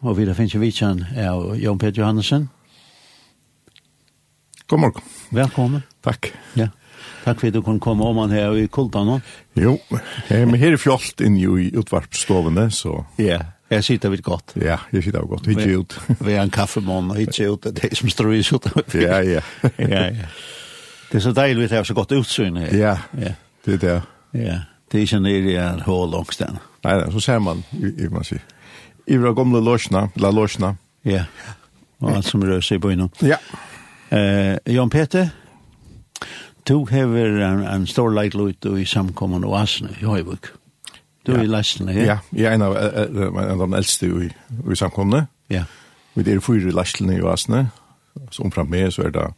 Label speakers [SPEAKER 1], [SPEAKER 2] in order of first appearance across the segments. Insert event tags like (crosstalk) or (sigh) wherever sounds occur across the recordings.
[SPEAKER 1] Og vi finnes vi kjenn av Jan Peter Johansen.
[SPEAKER 2] God morgen.
[SPEAKER 1] Velkommen.
[SPEAKER 2] Takk.
[SPEAKER 1] Ja. Takk for at du kunne komme om han her i Kulta nå.
[SPEAKER 2] Jo, men her er fjolt inn i utvarpstovene, så...
[SPEAKER 1] Ja, jeg sitter vidt godt.
[SPEAKER 2] Ja, jeg sitter godt, ikke ut. (laughs)
[SPEAKER 1] Vi er en kaffemann, og ikke ut, det er som står i ut.
[SPEAKER 2] Ja, ja. (laughs)
[SPEAKER 1] ja, ja. Det er så deilig at jeg har så godt utsyn her.
[SPEAKER 2] Ja,
[SPEAKER 1] ja.
[SPEAKER 2] det er det.
[SPEAKER 1] Ja, det er ikke nere i en hål langs den.
[SPEAKER 2] Nei, så ser man, vil man sier i våra gamla låsna, la låsna.
[SPEAKER 1] Ja. Och allt som rör sig på innan.
[SPEAKER 2] Ja.
[SPEAKER 1] Eh, Jan Peter, du hever en, en stor leitløyt i samkommun og asne i Høyvuk. Du er i Læsne,
[SPEAKER 2] ja? Ja, jeg er en av, en av de eldste i, i samkomne.
[SPEAKER 1] Ja.
[SPEAKER 2] Vi er fyra i i Asne. Så omfram med så er det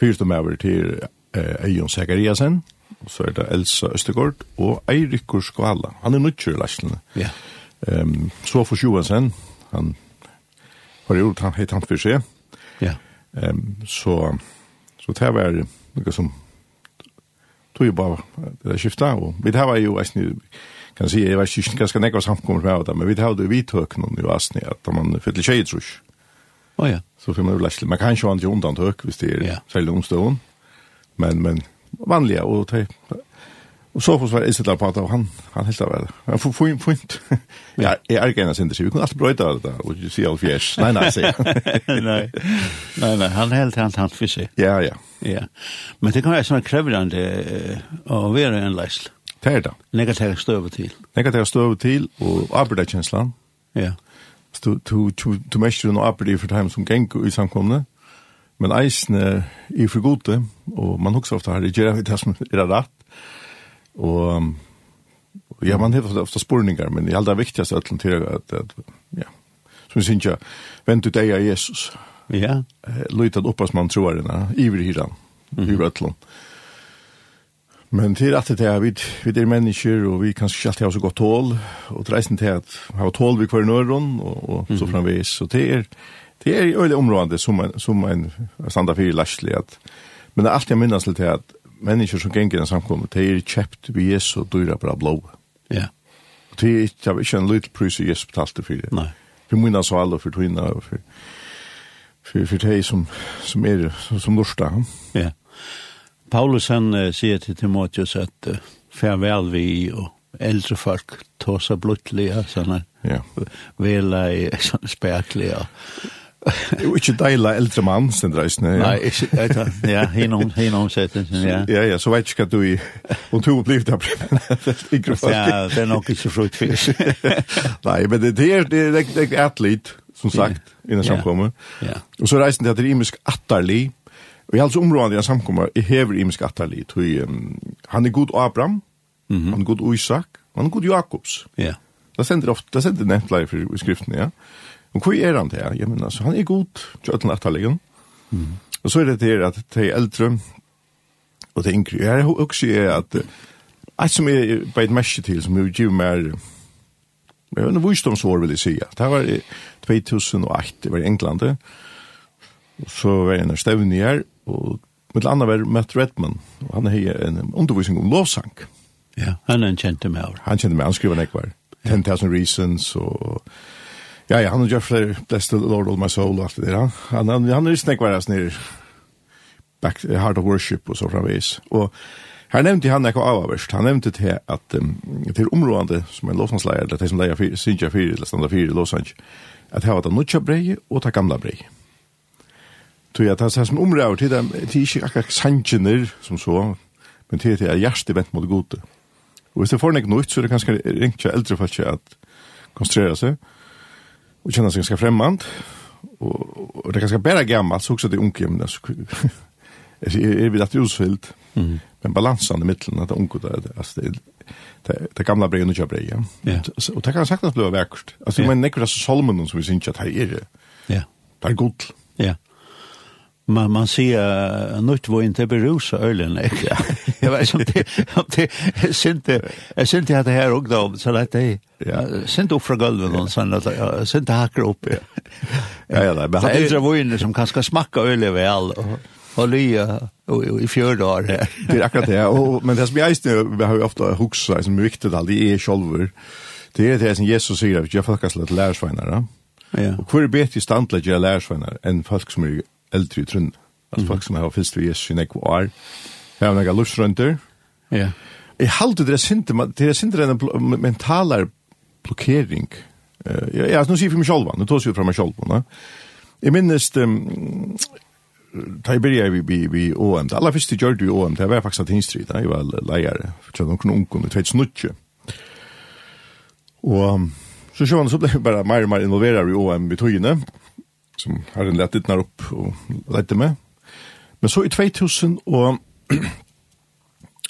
[SPEAKER 2] fyra som er til eh, Eion Sekariasen. Så er det Elsa Østegård og Eirikur Skvala. Han er nødvendig i Læsne.
[SPEAKER 1] Ja.
[SPEAKER 2] Yeah. Ehm så för Johansen han har gjort han heter han för sig.
[SPEAKER 1] Ja.
[SPEAKER 2] Ehm så så det var något som tog ju bara det skifta och vi det var ju alltså kan se det var ju ganska nära samkommer med det men vi hade vi tog någon ju asni att man fyller tjej tror
[SPEAKER 1] Oh, ja.
[SPEAKER 2] Så får man läsla. Man kan ju inte undantag, visst det är
[SPEAKER 1] ja.
[SPEAKER 2] sälja omstånd. Men, men vanliga, och det Og så var Isidar på at han, han helt av det. Han får fint, fint. Ja, (laughs) jeg er ikke en av sin Vi kunne alltid brøyta av det, og si sier alt fjers. Nei, nei, sier
[SPEAKER 1] Nei, nei, nei, han helt han tant for seg.
[SPEAKER 2] Ja, ja.
[SPEAKER 1] Ja. Men det kan være sånn krevende å være en leisl.
[SPEAKER 2] Det er det.
[SPEAKER 1] Negativ støve til.
[SPEAKER 2] Negativ støve til, og arbeidskjenslan.
[SPEAKER 1] Ja.
[SPEAKER 2] Du, du, du, du mestrer noe arbeid for dem som gengur i samkomne, men eisen er i for gode, og man husker ofte her, det gjør det som er rett, Og ja, man har ofta spurningar, men det allra viktigaste att hantera at, at ja, som vi synes ja, vent ut deg av Jesus.
[SPEAKER 1] Ja.
[SPEAKER 2] Lojtat upp oss man tror den iver hiran, mm. iver ötlån. Men til at det er, vi, vi er mennesker, og vi kan ikke alltid ha så godt tål, og til reisen til at ha tål vi kvar i nøren, og, og mm. så framvis, så det er, det er i øyelig området som en, som en standa fyrir i at, men det er alltid jeg minnes til at människor som gänger den samkommer, det är köpt vid Jesu och dyra bra blå.
[SPEAKER 1] Ja.
[SPEAKER 2] Og det är inte, jag vet inte en liten pris i Jesu betalte för det.
[SPEAKER 1] Nej.
[SPEAKER 2] För mina så alla för tvinna och för för för dig som som är er, som, som norsta.
[SPEAKER 1] Ja. Paulus han uh, säger till Timotheus att uh, fär vi och äldre folk tåsa blottliga såna.
[SPEAKER 2] Ja.
[SPEAKER 1] Vela i (laughs) såna spärkliga. (laughs)
[SPEAKER 2] Det Jo, ikke deila eldre mann, sin reisne. Ja.
[SPEAKER 1] Nei, ikke, jeg tar, ja, hinom, hinom setten, ja.
[SPEAKER 2] Ja, ja, så vet ikke hva du i, om to blir det primært,
[SPEAKER 1] Ja, det er nok ikke fruktfisk. (laughs)
[SPEAKER 2] Nei, men det er, det er, det er atlet, som sagt, innan samkommet.
[SPEAKER 1] Ja.
[SPEAKER 2] Og så reisen til at det er imisk atterlig, og i alls områdene i samkommet, jeg hever imisk Atterli, tog, um, han er god Abraham, mm -hmm. han er god Isak, han er god Jakobs.
[SPEAKER 1] Ja.
[SPEAKER 2] Det sender ofte, det sender nevnt leir i skriften, ja. Og hva er han til? Jeg mener, altså, han er god til øtlen atterliggen. Mm. Og så er det til at de eldre og de yngre, jeg har også er at alt som er beit mersi til, som er giv mer, jeg vet ikke visdomsår vil jeg si, det var 2008, det var i England, og så var jeg en stevn i her, og mitt andre var Matt Redman, og han har en undervisning om lovsang.
[SPEAKER 1] Ja, han er en kjente med over.
[SPEAKER 2] Han kjente med, han skriver nekvar, 10,000 Reasons, og Ja, ja, han har gjort flere Bless the Lord of my soul og alt det der. Han, han, han han er snakk vært nere back, Heart of worship og så framvis. Og her nevnte han ekko avaverst. Han nevnte til at um, til områdene som er låsansleier, eller til som leier fyr, synsja fyr, eller standa fyr i låsans, at her var det nutja brei og ta gamla brei. Tog jeg, det er som områder til dem, til ikke akkurat sannsjener som så, men til det er hjertet vent mot gode. Og hvis det får nek nøyt, så er det ganske ringt til eldre folk at konstruere seg, och känner sig ganska främmande. Och, och det är ganska bara gammalt så också det ungjämna. alltså är vid att ljusfyllt. Mm. Men balansen i mitten att unga där alltså det det, det gamla brevet och köpa ja. Yeah. Och det kan sagt att bli verkst. Alltså
[SPEAKER 1] ja.
[SPEAKER 2] men nekra solmen som vi syns att här är det.
[SPEAKER 1] Ja.
[SPEAKER 2] Det är gott.
[SPEAKER 1] Ja man man ser nåt var inte berusa ölen. (laughs) Jag vet inte om det synte jag synte att det här och då så att det
[SPEAKER 2] ja
[SPEAKER 1] synte upp från golvet och sen att synte hackar upp. Ja
[SPEAKER 2] ja, men
[SPEAKER 1] det
[SPEAKER 2] är
[SPEAKER 1] ju inne som kanske smakka ölen väl och lya i fjör dagar. (laughs)
[SPEAKER 2] Det är akkurat det. Och men det som jag just vi har ju ofta huxar som är viktigt all det är själver. Det är det som Jesus säger att jag fuckas lite lärsvänner. Ja. Och hur bättre standlägger lärsvänner än folk som är eldre i trunn. Altså folk som har fyllt ved Jesus i nekko år. Jeg har nekka lustrønter.
[SPEAKER 1] Ja.
[SPEAKER 2] Jeg halte det er sinte, det er sinte en mentalar blokkering. Ja, jeg, nå sier jeg for meg selv, nå tar jeg fra meg selv. Ne? Jeg minnes, um, da jeg begynte vi, vi, vi OM, det aller første gjør du i OM, det var faktisk at Hinstrid, jeg var leier, for noen unger, det var og snuttje. Og så sjøvann så ble jeg bare mer og mer involveret i OM i togene som har en lett dittnar opp og lette med. Men så i 2000 och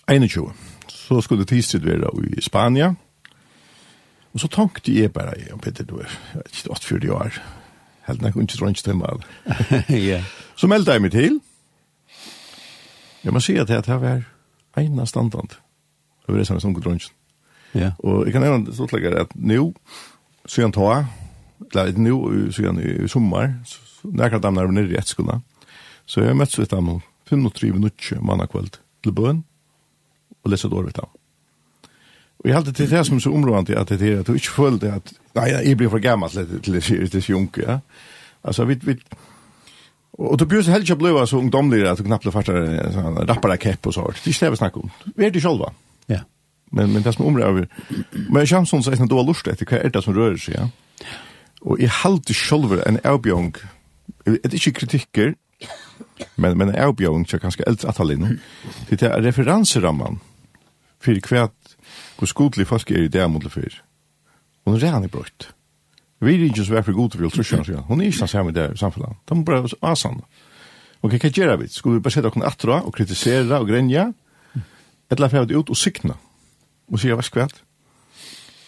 [SPEAKER 2] 21 så skulle tidstid være i Spania. Og så tankte jeg bare, ja, Peter, du er 48 år, helt nok ikke drønns timmar.
[SPEAKER 1] ja.
[SPEAKER 2] Så meldte jeg meg til. Jeg må si at det var ena standant. Det var det som er som drønns.
[SPEAKER 1] Ja.
[SPEAKER 2] Og jeg kan nevne så til at nå, så jeg tar eller nu så i sommar så när kan de vi nere i. Så jag möts vi dem 5:30 minutter mandag kväll till bön och läser då vet jag. Och jag hade till det som så området att det är att du inte följde att nej jag blir för gammal till till till sjunk ja. Alltså vi vi Och då björs helst jag blev så ungdomlig att du knappt fattar sån rappare kepp och så. Det stävs snack om. Vi är det själva.
[SPEAKER 1] Ja.
[SPEAKER 2] Men men det som området men jag känns som så är det då lust det. Vad är det som rör sig ja? Og jeg halte sjølver en avbjong, et ikke kritikker, men, men en avbjong til ganske eldre atalinn, til det er referanseramman for hva hvor skodelig folk er i det mot det før. Og nå er han i brøtt. Vi er ikke så veldig god til å trusja, hun er ikke sammen med det samfunnet. De må bare asan. Ok, hva gjør vi? Skulle vi bare sette oss atra og kritisera og grenja? Eller får vi ut og sikna? Og sier, hva skvært?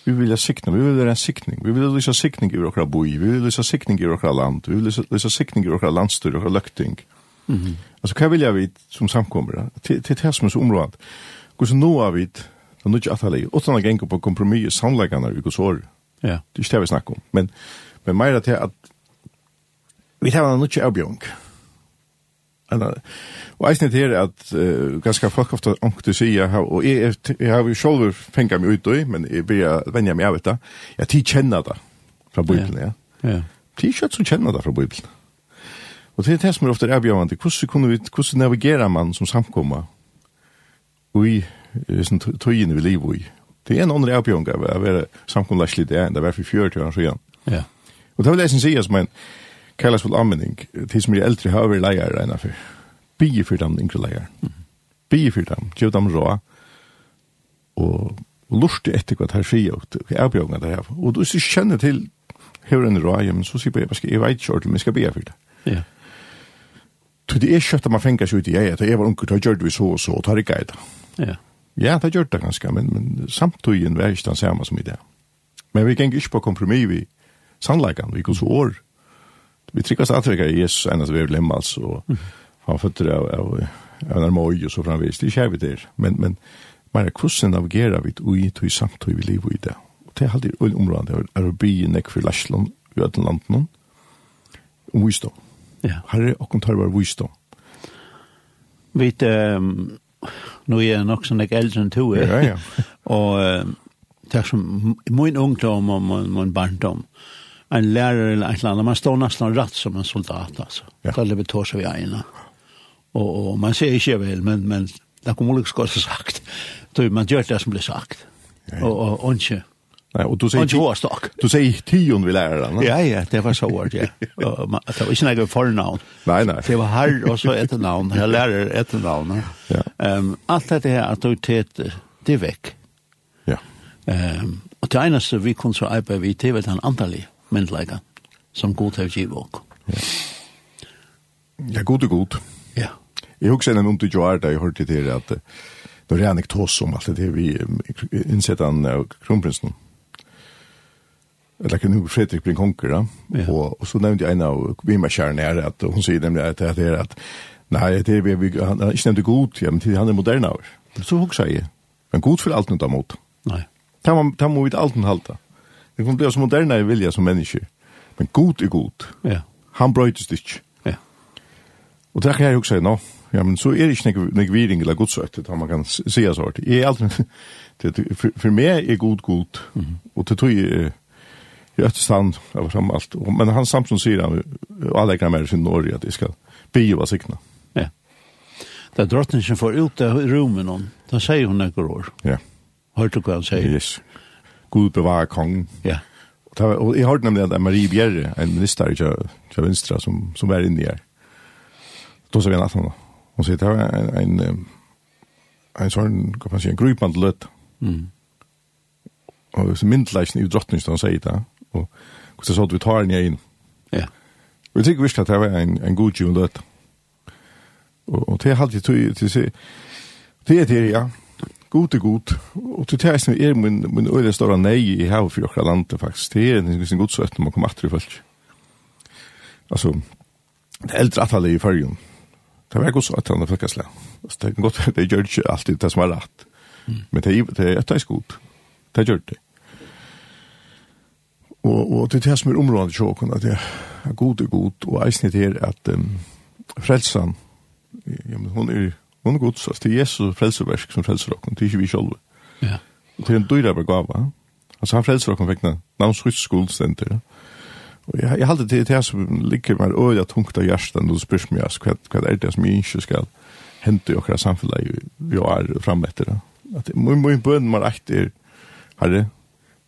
[SPEAKER 2] Vi vil ha sikning, vi vil ha en sikning, Vi vil ha sikning i okra boi, vi vil ha sikning i okra land, vi vil ha sikning i okra landstyr okra løkting. Mm -hmm. Alltså hva vil jeg vite som samkommer? Til det här som er så området. Gå så nå av vi, det er nødt til at alla åttan att på kompromis i i gos år.
[SPEAKER 1] Ja.
[SPEAKER 2] Det er ikke det vi snakker om. Men, men mer til det vi tar en nog inte. Og eisen til at uh, ganske folk ofta ångte sier, og jeg, jeg, har jo sjolv fengt meg ut i, men jeg blir venja meg av dette, ja, de kjenner det fra Bibelen, ja.
[SPEAKER 1] ja.
[SPEAKER 2] De kjøtt som kjenner det fra Bibelen. Og det er det som er ofte avgjørende, hvordan, kunne vi, hvordan navigerer man som samkommer i tøyene vi lever i? Det er en andre avgjørende av å være samkommer lærlig det enn det var for 40 år siden.
[SPEAKER 1] Ja.
[SPEAKER 2] Og det vil jeg si, sier som en, kærleisfull anmenning, til som er eldre har vært leier regnet for. Bige for dem yngre leier. Bige for dem, gjør dem rå, og lurte etter hva det her sier, og erbjørnene det her. Og du kjenner til høyre en rå, ja, men så sier jeg, bare, jeg vet ikke ordentlig, men jeg skal bege for det.
[SPEAKER 1] Ja.
[SPEAKER 2] Så det er kjøtt at man fenger seg ut i jeg, at jeg var unger, da gjør vi så og så, og tar ikke det.
[SPEAKER 1] Ja.
[SPEAKER 2] Ja, det gjør det ganske, men, men samtidig var ikke den samme som i det. Men vi gikk ikke på kompromis vi sannleggene, vi gikk så år vi tryggast antrekar Jesus enn at vi över himmels og han føtter av, av, av en armoj og så framvis, det kjær vi der, men, men Men hvordan navigerer vi ui tog samtog vi liv i det? Og det er alltid øyne området, er å bli nek for Læsland, i øyne landen, om visdom.
[SPEAKER 1] Ja.
[SPEAKER 2] Her er okken tar bare visdom.
[SPEAKER 1] Vi um, nå er jeg nok sånn jeg eldre enn to er,
[SPEAKER 2] ja, ja.
[SPEAKER 1] og det er som min ungdom og min, min barndom, en lærer eller et eller annet. Man står nesten rett som en soldat altså.
[SPEAKER 2] Ja.
[SPEAKER 1] Da lever tås av ena. Og, og man ser ikke vel, men, men det kommer ikke skått sagt. Då man gjør det som blir sagt.
[SPEAKER 2] Ja, ja.
[SPEAKER 1] Og, og, og ikke.
[SPEAKER 2] Nei, og du sier,
[SPEAKER 1] ikke, inte
[SPEAKER 2] Du sier tion vi lærer den.
[SPEAKER 1] Ja, ja, det var så ord, ja. (laughs) og, man, det var ikke noe fornavn.
[SPEAKER 2] Nei, nei.
[SPEAKER 1] Det var herr og så ett namn. Jag lärare ett namn.
[SPEAKER 2] Ja.
[SPEAKER 1] Um, allt det här autoritet, det er vekk.
[SPEAKER 2] Ja.
[SPEAKER 1] Um, og det eneste vi kunne så arbeta vid, det var den antalliga myndleika som god har givet oss. Ja.
[SPEAKER 2] ja, god er god.
[SPEAKER 1] Ja.
[SPEAKER 2] Jeg husker en unt i Joar da jeg hørte til at det var en anektos om alt det vi innsett han av kronprinsen. Eller kan hun Fredrik blir konker da.
[SPEAKER 1] Ja.
[SPEAKER 2] Og, og så nevnte jeg en av Vimakjæren her at hun sier nemlig at det er at Nei, det er vi, vi han er ikke nevnt god, ja, men han er moderne av. Så hukser jeg. Men god for alt nødt av mot.
[SPEAKER 1] Nei.
[SPEAKER 2] Det må vi alt nødt halta. Vi kan bli så moderne i vilja som människor. Men god er god.
[SPEAKER 1] Ja.
[SPEAKER 2] Han brøytes det ikke.
[SPEAKER 1] Ja.
[SPEAKER 2] Og det kan jag också säga, nå. Ja, men så er det inte något viring eller godsøtt, utan man kan säga så. Jeg er alltid, (laughs) Det, for, for meg er god god. Mm -hmm. Och det tror jag, jag är av fram allt. Men han Samson säger han, och alla kan med sin Norge, att det ska biva sikna.
[SPEAKER 1] Ja. Da drottningen får ut i rummen, da sier hun några år.
[SPEAKER 2] Ja.
[SPEAKER 1] Hørte du hva han sier?
[SPEAKER 2] Yes. Gud bevare kongen.
[SPEAKER 1] Ja.
[SPEAKER 2] Och, det, och jag hörde nämligen att Marie Bjerre, en minister i Kjö Vinstra, som, som var inne här. Då sa vi en att hon, hon säger, det var en, en, en sån, kan man säga, en gripande löt.
[SPEAKER 1] Mm.
[SPEAKER 2] Og så myndleisen i drottningsen, han sier det. Och så sa vi tar den in.
[SPEAKER 1] Ja.
[SPEAKER 2] Og jeg tykker visst at det var en, en god tjuvlöt. Og, og det er alltid, det er det, ja god er god, og til det som er min, min øyne større nei i havet for okra landet faktisk, det er en god søtt når man kommer atter i folk. Altså, det eldre atallet i fargen, det var god søtt når folk er slag. (laughs) Det er godt, det gjør ikke alltid det som er rett, men det er et etter god, det gjør det. Og, og til det som er området til sjåkon, at det er god og god, og eisen eisnit er at um, frelsan, ja, men hun er Under god så det er Jesus frelseversk som frelser okken, det er ikke vi sjølve.
[SPEAKER 1] Ja.
[SPEAKER 2] Og det er en dyrere begava. Altså, han frelser okken vekna navnsryst skuldstenter. Og jeg, jeg halte det det som ligger meg øya tungt av hjertan, og spørs meg, altså, hva er det som jeg ikke skal hente i okra samfunnet vi er fremme etter det. At min, min bøn man rekt er, herre,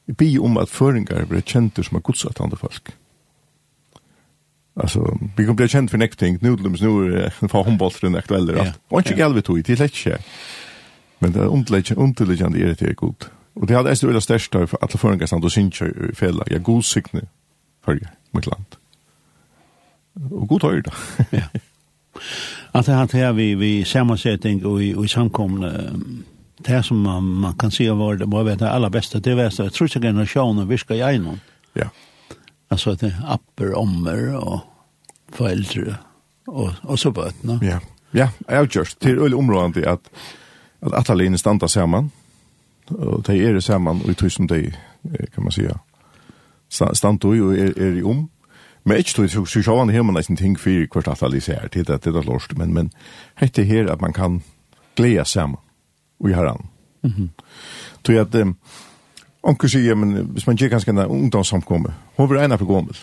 [SPEAKER 2] jeg bi om at føringar blir kjenter som er godsattande folk. Ja Alltså vi kommer bli känd för next thing. Nu lämnas nu (laughs) för handbollen
[SPEAKER 1] den
[SPEAKER 2] aktuella då. Och
[SPEAKER 1] inte
[SPEAKER 2] gäll vi tog till lätt. Men det är underligt underligt är det gott. Och det hade är det största för alla förringar då syns ju fel. Jag god signe för mitt land. Och god höjd.
[SPEAKER 1] Ja. Att det här vi vi sammansättning och i och samkomne det som man, man kan se var det var det alla bästa det var så tror jag generationen viskar jag någon.
[SPEAKER 2] Ja.
[SPEAKER 1] Alltså det är apper, ommer och föräldrar och, och så bötna.
[SPEAKER 2] Ja, ja avgjørst. Det er veldig områdende at, at atalene standa saman, og de er saman, og i tog som de, kan man säga, stand og er, er i om. Men ikke tog, så, så sjå han hjemme nesten ting for hvert atalene er, det er det lorst, men, men hette her at man kan gleda saman, og i herran.
[SPEAKER 1] Mm -hmm.
[SPEAKER 2] Tog at, um, Onkel sier, men hvis man gjør ganske en ungdomssamkomme, hun blir ena for gommel.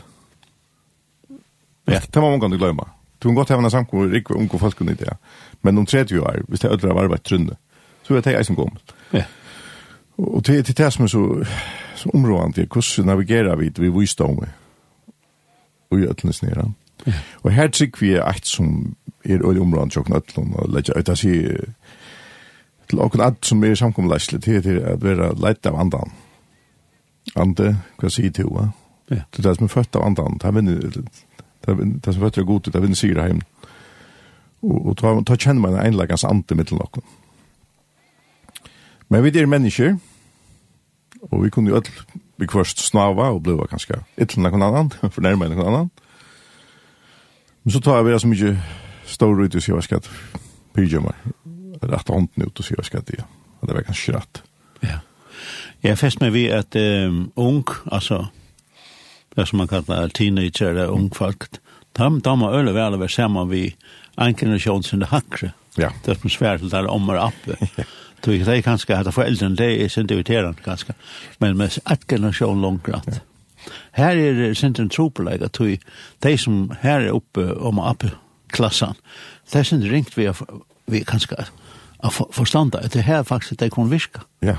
[SPEAKER 2] Ja, det må man kan glemme. Du kan godt ha en samkomme, ikke unge folk kunne det, men om 30 år, hvis det er ødre av arbeid trunne, så er det jeg som gommel.
[SPEAKER 1] Ja.
[SPEAKER 2] Og til, til det som er så, så områdende, hvordan navigerer vi vi visdomme og i ødlenes nere.
[SPEAKER 1] Ja.
[SPEAKER 2] Og her trykker vi et som er ødre områdende tjokken ødlen, og legger ut av seg til åkken alt som er samkommelæsle til, til at være leit av andan. Ande, hva sier til hva?
[SPEAKER 1] Ja.
[SPEAKER 2] Det er det som er født av andan, det er vinner, det er som er født av god, det er vinner sier heim. Og, og ta, ta kjenner man en enleggans ante mittel noen. Men vi er mennesker, og vi kunne jo alt vi kvørst snava og bliva kanskje ytlen av annan, fornærme noen annan. (laughs) Men så tar vi det så mykje stor ut og sier hva skatt pyjama, rett hånden ut og sier hva skatt, ja. Det var kanskje rett.
[SPEAKER 1] Ja. Jeg fest meg ved at um, ung, altså, det som man kallar teenager eller ung folk, de, de har øyne vel å være sammen vi en generasjon sin det hakre.
[SPEAKER 2] Ja.
[SPEAKER 1] Det er som svært til det ommer oppe. Så det er kanskje at foreldrene, det er sin diviterende kanskje, men med et generasjon langt rett. Her er det sin en tropeleg at de som her er oppe om og oppe klassan, det er sin ringt vi, vi kanskje forstanda at det her faktisk det kan virka.
[SPEAKER 2] Ja.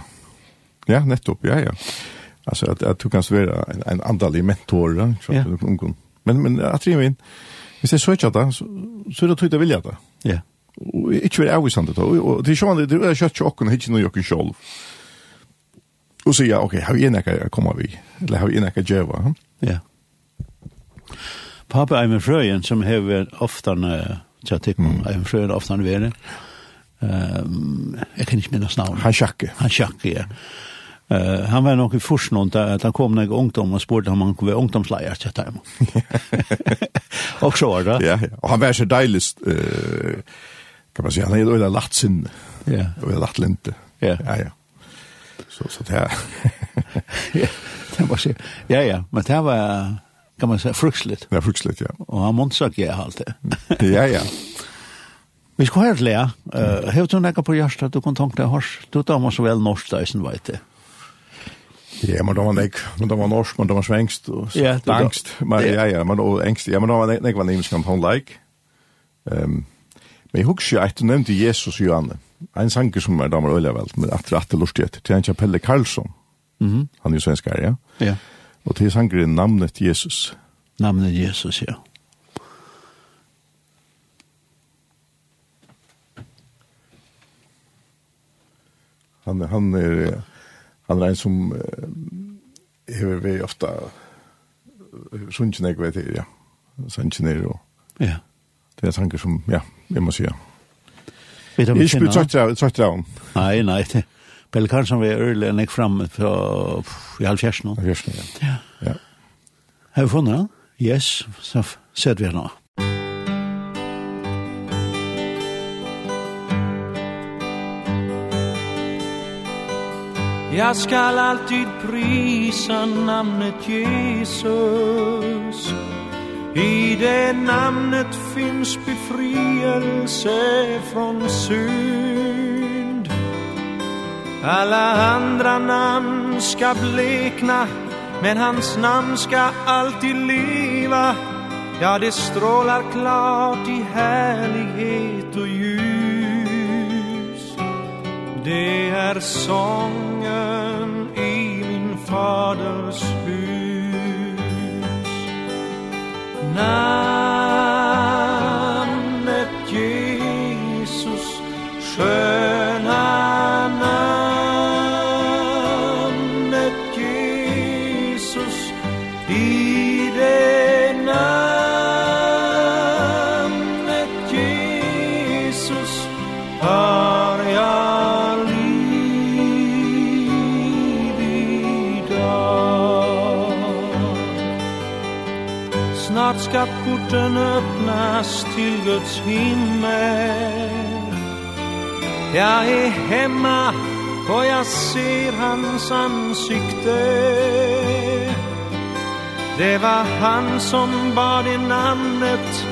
[SPEAKER 2] Ja, nettopp, ja, ja. Alltså att, att du kan vara en, en andalig mentor, så
[SPEAKER 1] ja.
[SPEAKER 2] Men, men att det min, hvis jeg søker det, så, så er det tøyt jeg vilja det.
[SPEAKER 1] Ja.
[SPEAKER 2] Og ikke være avvisende det, og det er sånn, det er kjøtt til åkken, ikke noe åkken selv. Og sier, ok, har vi en ekka jeg vi, eller har vi en ekka djeva.
[SPEAKER 1] Ja. Pappa Eimer Frøyen, som hever oftan, tja tippum, mm. Eimer Frøyen oftan veren, um, jeg kan ikke minnes navn.
[SPEAKER 2] Han sjakke.
[SPEAKER 1] Han sjakke, ja. Mm Uh, han var nok i forsnån någon där han kom några ungdom og spurte om han kunne være ungdomsleier til dem. (laughs) og så var det.
[SPEAKER 2] Ja, ja. Og han var så deilig, uh, kan man si, han er jo lagt sin.
[SPEAKER 1] Ja.
[SPEAKER 2] Och lagt lente.
[SPEAKER 1] Ja.
[SPEAKER 2] Ja, ja. Så så det er... (laughs)
[SPEAKER 1] ja, det var så. Ja, ja, men det var kan man säga fruksligt.
[SPEAKER 2] Ja, fruksligt, ja.
[SPEAKER 1] Og han måtte sagt ja alt det.
[SPEAKER 2] ja, ja. (laughs)
[SPEAKER 1] Vi skal høre til det, ja. Høyde du nekka på hjertet, du kan tanke deg hos. Du tar meg så vel norsk, da, jeg vet det.
[SPEAKER 2] Ja, men då var nek, men då var norsk, men då var svengst, og
[SPEAKER 1] ja, det var
[SPEAKER 2] angst. Men ja, ja, men och angst. Ja, men då var nek, nek var nämligen kan hon like. Ehm men jeg husker jo at du nevnte Jesus och Johanne. En sanger som er damer øyla vel, men att rätt til, Till en Pelle Karlsson.
[SPEAKER 1] Mhm.
[SPEAKER 2] Han er jo svensk ja.
[SPEAKER 1] Ja.
[SPEAKER 2] og til sanger er namnet Jesus.
[SPEAKER 1] Namnet Jesus, ja.
[SPEAKER 2] Han han är Han er en som uh, hever vi ofta sunnjen jeg vet ja. Sunnjen er og...
[SPEAKER 1] Ja.
[SPEAKER 2] Det er tanker som, ja, jeg må si, ja.
[SPEAKER 1] Vet du om
[SPEAKER 2] Jeg
[SPEAKER 1] er ikke
[SPEAKER 2] betrøkt av ham.
[SPEAKER 1] Nei, nei, det Pelle Karlsson var ærlig enn jeg fram fra pff, i halv
[SPEAKER 2] fjersen. Halv fjersen, ja.
[SPEAKER 1] Ja. Har vi funnet han? Yes, så sett vi henne.
[SPEAKER 3] Jag skall alltid prisa namnet Jesus. I det namnet finns befrielse från synd. Alla andra namn ska blekna Men hans namn ska alltid leva. Ja, det strålar klart i härlighet och ljus. Det är sången i min faders hus. Namnet Jesus skön Snart ska porten öppnas till Guds himmel Jag är hemma och jag ser hans ansikte Det var han som bar det namnet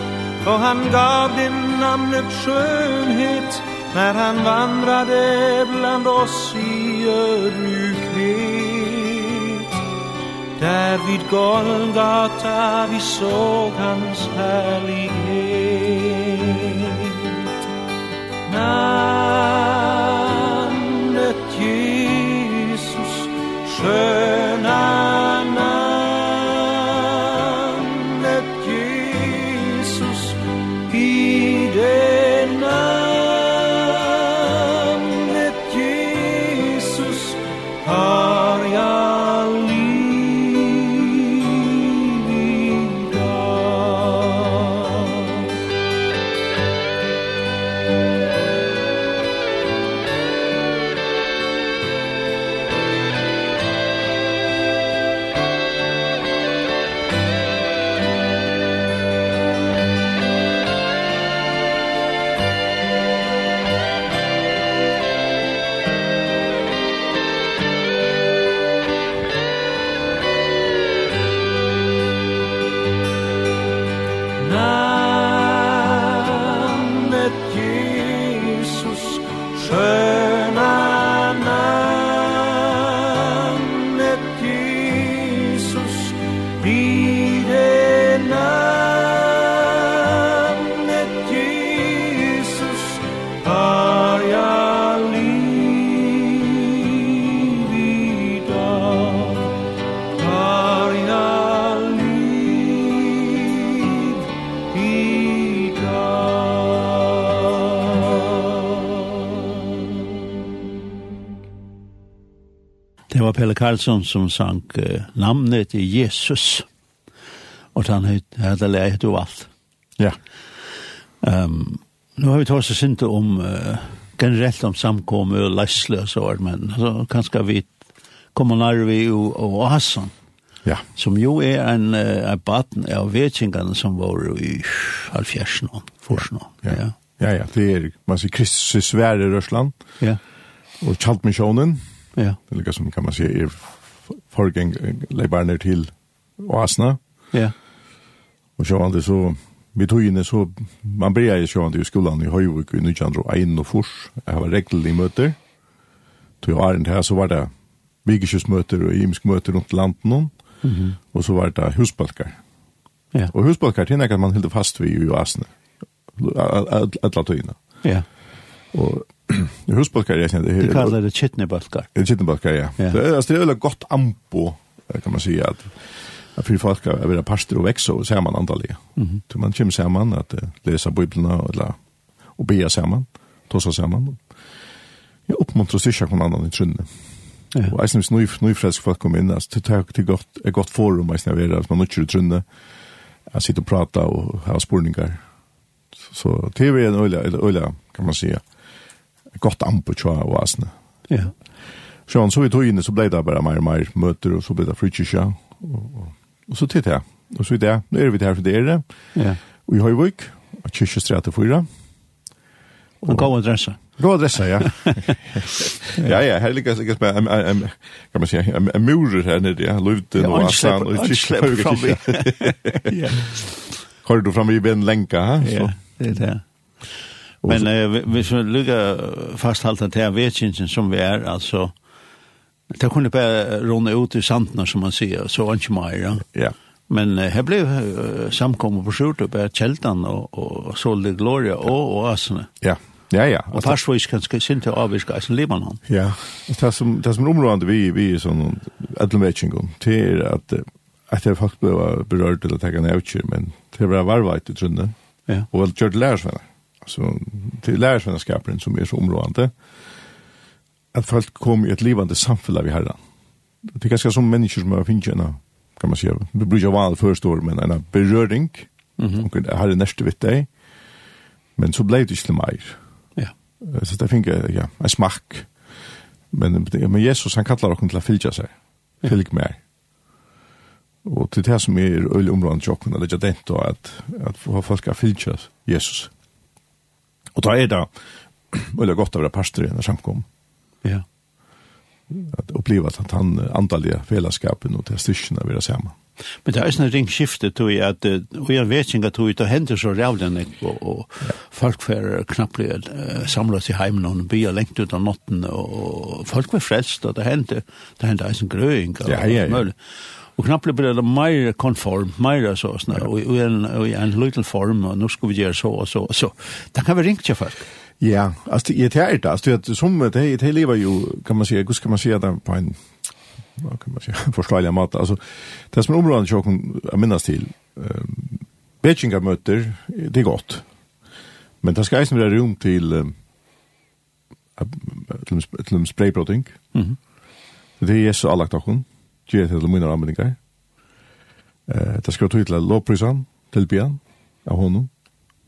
[SPEAKER 3] Och han gav det namnet skönhet När han vandrade bland oss i ödmjukhet. Där vid Golgata vi såg hans härlighet. Namnet Jesus sköna
[SPEAKER 1] Kalle Karlsson som sang uh, namnet i Jesus. Og han hadde lært jo alt.
[SPEAKER 2] Ja.
[SPEAKER 1] Um, nu har vi tåst oss ikke om uh, generellt om samkomme og leisle og så, men altså, kanskje vi kommer nærmere vi og, og Hassan.
[SPEAKER 2] Ja.
[SPEAKER 1] Som jo er en, uh, en baten av vetsingene som var i halvfjersen og forsen.
[SPEAKER 2] Ja.
[SPEAKER 1] Ja.
[SPEAKER 2] ja, ja, det er, man sier, Kristus svære i Røsland.
[SPEAKER 1] Ja.
[SPEAKER 2] Og Kjaltmissionen.
[SPEAKER 1] Ja
[SPEAKER 2] Ja. Det ligger som kan man säga är förgäng lebarner till Asna.
[SPEAKER 1] Ja.
[SPEAKER 2] Och så var så vi tog in så man började ju sjön i skolan i Höjvik i Nychandro en och fors. Jag har i möter. Tog jag här så var det vikeskjøsmøter og imskmøter rundt landet noen,
[SPEAKER 1] mm -hmm.
[SPEAKER 2] og så var det husbalkar.
[SPEAKER 1] Ja.
[SPEAKER 2] Og husbalkar til att man hilder fast ved i Asne, alle tøyene.
[SPEAKER 1] Ja.
[SPEAKER 2] Og husbalkar jeg kjenner
[SPEAKER 1] det. Det kallar det chitnebalkar.
[SPEAKER 2] Det chitnebalkar ja.
[SPEAKER 1] ja.
[SPEAKER 2] Det er, alltså det är väl gott ampo kan man si, at, at fyrir folk att vara pastor och växa och samman antagligen. Mm. Så man kommer sammen, at uh, läsa bibeln eller og be samman, tossa samman. Jag uppmuntrar sig att kunna annan i trunne.
[SPEAKER 1] Ja.
[SPEAKER 2] Och alltså nu nu frisk folk kommer inn, altså, det tar till godt, ett godt forum alltså när vi att man nu i trunne. Jag sitter og pratar og har spurningar. Så TV er en öliga, öliga kan man säga. Mm godt ampe tja og asne.
[SPEAKER 1] Ja.
[SPEAKER 2] Sjøen, så vi tog inne, så ble det bare mer og mer møter, og så ble det fritjusja, og, og, og så titt jeg. Og så vidt det, nå er vi her for dere,
[SPEAKER 1] ja.
[SPEAKER 2] og i Høyvøk, og kyrkjestretet fyra.
[SPEAKER 1] Og gå adressa.
[SPEAKER 2] Gå adressa, ja. (laughs) ja, ja, her ligger jeg med, kan man si, en, en murer her nede, ja, luften og asan,
[SPEAKER 1] og kyrkjestretet fyra. (laughs) Ja.
[SPEAKER 2] Har du fram i ben lenka, ha?
[SPEAKER 1] Ja, det er det,
[SPEAKER 2] ja.
[SPEAKER 1] Men eh, hvis vi lukker fasthalt at det er vetjensen som vi er, altså, det kunne bare råne ut i sandene, som man sier, så ikke mer, ja.
[SPEAKER 2] ja.
[SPEAKER 1] Men uh, her ble uh, samkommet på skjort oppe av Kjeltan og, og Solde Gloria og Oasene.
[SPEAKER 2] Ja, ja, ja.
[SPEAKER 1] Og Parsvois kan sin sinte avviske eisen Libanon.
[SPEAKER 2] Ja, og det som, det som området vi, vi er sånn edelmetjengen, det er at at jeg faktisk ble berørt til å tenke nødvendig, men det var varvet i trunnen,
[SPEAKER 1] ja.
[SPEAKER 2] og vel kjørt lærersvenner så till lärsvenskapen som er så områdende, att folk kommer i ett livande samfunn vi herren. Det er ganske som mennesker som har finnet en, kan man säga. Det blir ju vanligt men en berøring, Mm -hmm. Och det neste vitt deg. Men så blev det inte mer.
[SPEAKER 1] Ja.
[SPEAKER 2] Så det finner jag, ja, en smack. Men, men Jesus han kallar oss til å fylja seg, Fylg mer. Och det är det som är öliga områdande tjocken, eller jag tänkte att, att folk ska fylja Jesus. Og da er det (clears throat) veldig godt å være pastor i en samkom.
[SPEAKER 1] Ja.
[SPEAKER 2] At oppleva at han andalige fellesskapen og til styrkene vil være sammen.
[SPEAKER 1] Men det er en ring skifte til at, og jeg vet ikke at det hender så rævlig og, og ja. folk får knappt uh, samlet i heimen og byer lengt ut av natten, og folk var frelst, og det hender, det hender en grøing og,
[SPEAKER 2] Ja, ja, ja.
[SPEAKER 1] Och knappt blir det mer konform, mer så såna och i en och i en liten form och nu ska vi göra så och så och så. Det kan vi ringa till folk.
[SPEAKER 2] Ja, alltså det är det, alltså det som det det lever ju kan man säga, hur ska man säga det på en vad kan man säga, (laughs) förståeliga mat. Alltså det som området jag kan minnas till eh Beijing möter det är gott. Men det ska ju vara rum till till till sprayprotein.
[SPEAKER 1] Mhm.
[SPEAKER 2] Det är så alla takon gjør til mine anmeldingar. Eh, det skal tog til lovprisan, til Bian av honom,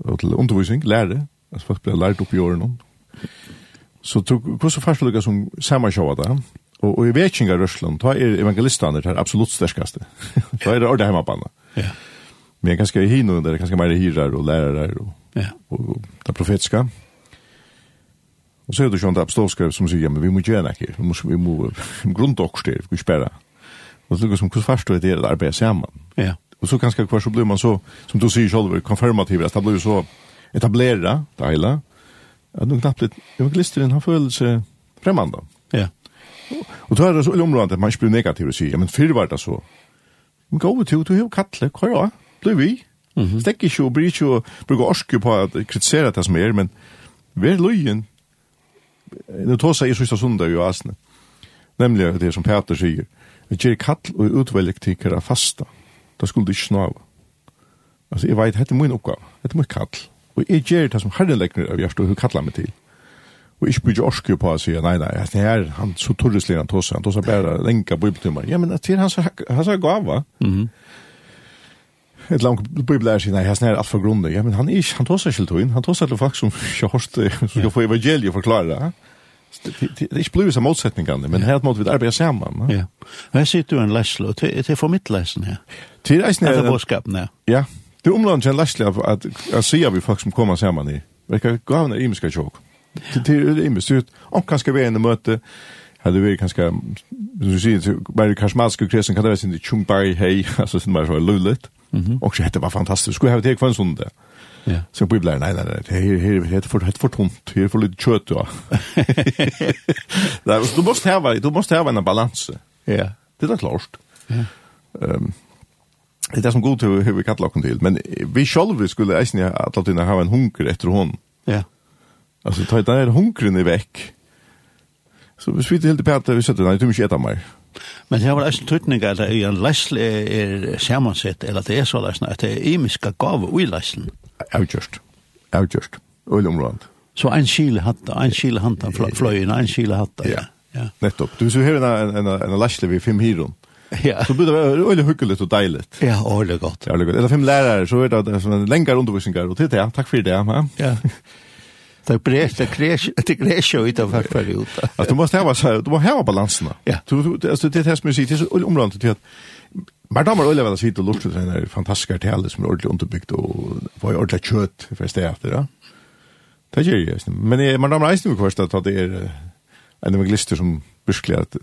[SPEAKER 2] og til undervisning, lære, altså folk blir lært opp i åren Så tog, hvordan fastlugga som samansjåa det, og, og i vekinga rørsland, da er evangelistene det absolutt sterskaste. da er det ordet hemmabanna.
[SPEAKER 1] Ja.
[SPEAKER 2] Men ganske i hino, det er ganske mer hirar og lærare og,
[SPEAKER 1] ja.
[SPEAKER 2] og, og det profetiska. Og så er det sånn det apostolskrev som sier, men vi må gjøre nekker, vi må, vi må, vi må grunnt okkur styr, vi må ikke Och så som kurs förstår det där arbetar samman.
[SPEAKER 1] Ja.
[SPEAKER 2] Och så ganska kvar så blir man så som du säger själv konfirmativ att det blir så etablera det hela. Att nog knappt evangelisten har följelse främmande.
[SPEAKER 1] Ja.
[SPEAKER 2] Och då är det så området att man blir negativ och säger men förr var det så. Men gå över till du har kattle kvar ja. Blir vi? Mm -hmm. Stekk ikke og blir ikke og bruker orske på at kritisere det som er, men vær løyen. Nå tar seg i sista sundag i asne. Nemlig det som Peter sier. Det gjør kall og utvelg til tikkere fasta. Da skulle du ikke snave. Altså, jeg vet, dette er min oppgave. Dette er min kall. Og jeg gjør det som herren legger av hjertet, og hun kallar meg til. Og ikke bygge orske på å si, nei, nei, det er han så torreslig han tåser, han tåser bare lenka bibeltimmar. Ja, men det er hans, hans gava.
[SPEAKER 1] Mm.
[SPEAKER 2] Et langt bibelær sier, nei, hans er alt for grunnig. Ja, men han, er, han tåser ikke til han tåser til folk som ikke har hørt, det, som skal få evangeliet forklare det är inte så motsetningene, men helt måtte vi arbeide samman.
[SPEAKER 1] Ja. Her sitter du en lesle, og det er for mitt
[SPEAKER 2] läsen här.
[SPEAKER 1] Det
[SPEAKER 2] är
[SPEAKER 1] vårskapen, ja.
[SPEAKER 2] Ja. Det är omlande en läsla att jag sier vi folk som kommer samman i. Vilka gavna i mig ska tjock. Det är imens. Om kanskje vi er en möte, hade vi kanske, som du säger, bara karismatiska kresen kan det vara sin tjumbar hej, (laughs) alltså sin bara så. Mm
[SPEAKER 1] -hmm.
[SPEAKER 2] Och så hette var fantastiskt. Skulle ha det kvar en söndag.
[SPEAKER 1] Ja.
[SPEAKER 2] Så på blir nej nej nej. Här här heter för heter för tomt. Här för lite kött då. (laughs) Nej, du måste ha du måste ha en balans.
[SPEAKER 1] Ja.
[SPEAKER 2] Det är klart.
[SPEAKER 1] Ja.
[SPEAKER 2] Ehm Det är det som god till hur vi kallar honom till. Men vi själva skulle ägna att låta ha en hunker efter hon.
[SPEAKER 1] Ja.
[SPEAKER 2] Alltså ta den här hunkren i väck. Så vi svitter helt i pärta, vi sätter den du måste äta mig.
[SPEAKER 1] Men det var en tydning at det er en leisle er samansett, eller at det er så leisle, at det er imiska gave ui leislen.
[SPEAKER 2] Avgjørst. Avgjørst. Ull områd.
[SPEAKER 1] Så en kile hatta, en kile hatta fløyen, en kile hatta. Ja. ja.
[SPEAKER 2] Nettopp. Du, hvis vi har en, en, en leisle vi fem hyron,
[SPEAKER 1] Ja.
[SPEAKER 2] Så blir det öle hyggligt och dejligt.
[SPEAKER 1] Ja, öle godt.
[SPEAKER 2] Ja, öle gott. Eller fem lärare så är det en en längre undervisningar och titta, tack för det. Ja. (laughs)
[SPEAKER 1] Det bräst det kräsch det kräsch ut av vart period.
[SPEAKER 2] Alltså du måste ha så du måste ha balansen.
[SPEAKER 1] Ja.
[SPEAKER 2] Du alltså det här som det är till omlandet till att Men damer öle väl och lukt den är fantastiska till som är ordentligt underbyggt och var ordentligt kött för städer då. Det gör ju Men man damer resten vi kostar att det är en evangelister som beskriver att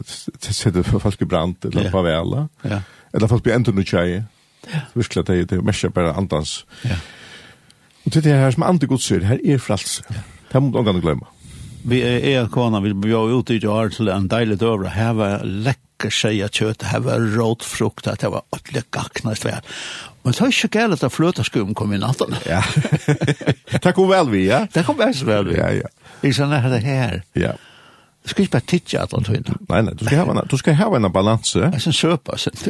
[SPEAKER 2] sätter för folk i brand eller på väl.
[SPEAKER 1] Ja.
[SPEAKER 2] Eller folk blir ändå nu tjej. Ja. Beskriver det det mest bara andans.
[SPEAKER 1] Ja
[SPEAKER 2] Og det her som antigods sier, her er frals. Ja. Det må du glemme.
[SPEAKER 1] Vi er er kona, vi blir ute i år til en deilig døvra, her var lekker seg kjøtt, her var råd frukt, det var alle gakkna i Men så er ikke gære at fløtaskum kom i natten.
[SPEAKER 2] Ja. (laughs) det kom vel vi, ja?
[SPEAKER 1] Det kom vel så vel vi.
[SPEAKER 2] Ja, ja.
[SPEAKER 1] Ikke sånn er det her.
[SPEAKER 2] Ja.
[SPEAKER 1] Du skal ikke bare titte at han tøyna.
[SPEAKER 2] Nei, nei, du skal ha en, du skal ha en
[SPEAKER 1] balanse. Jeg synes søpa, synes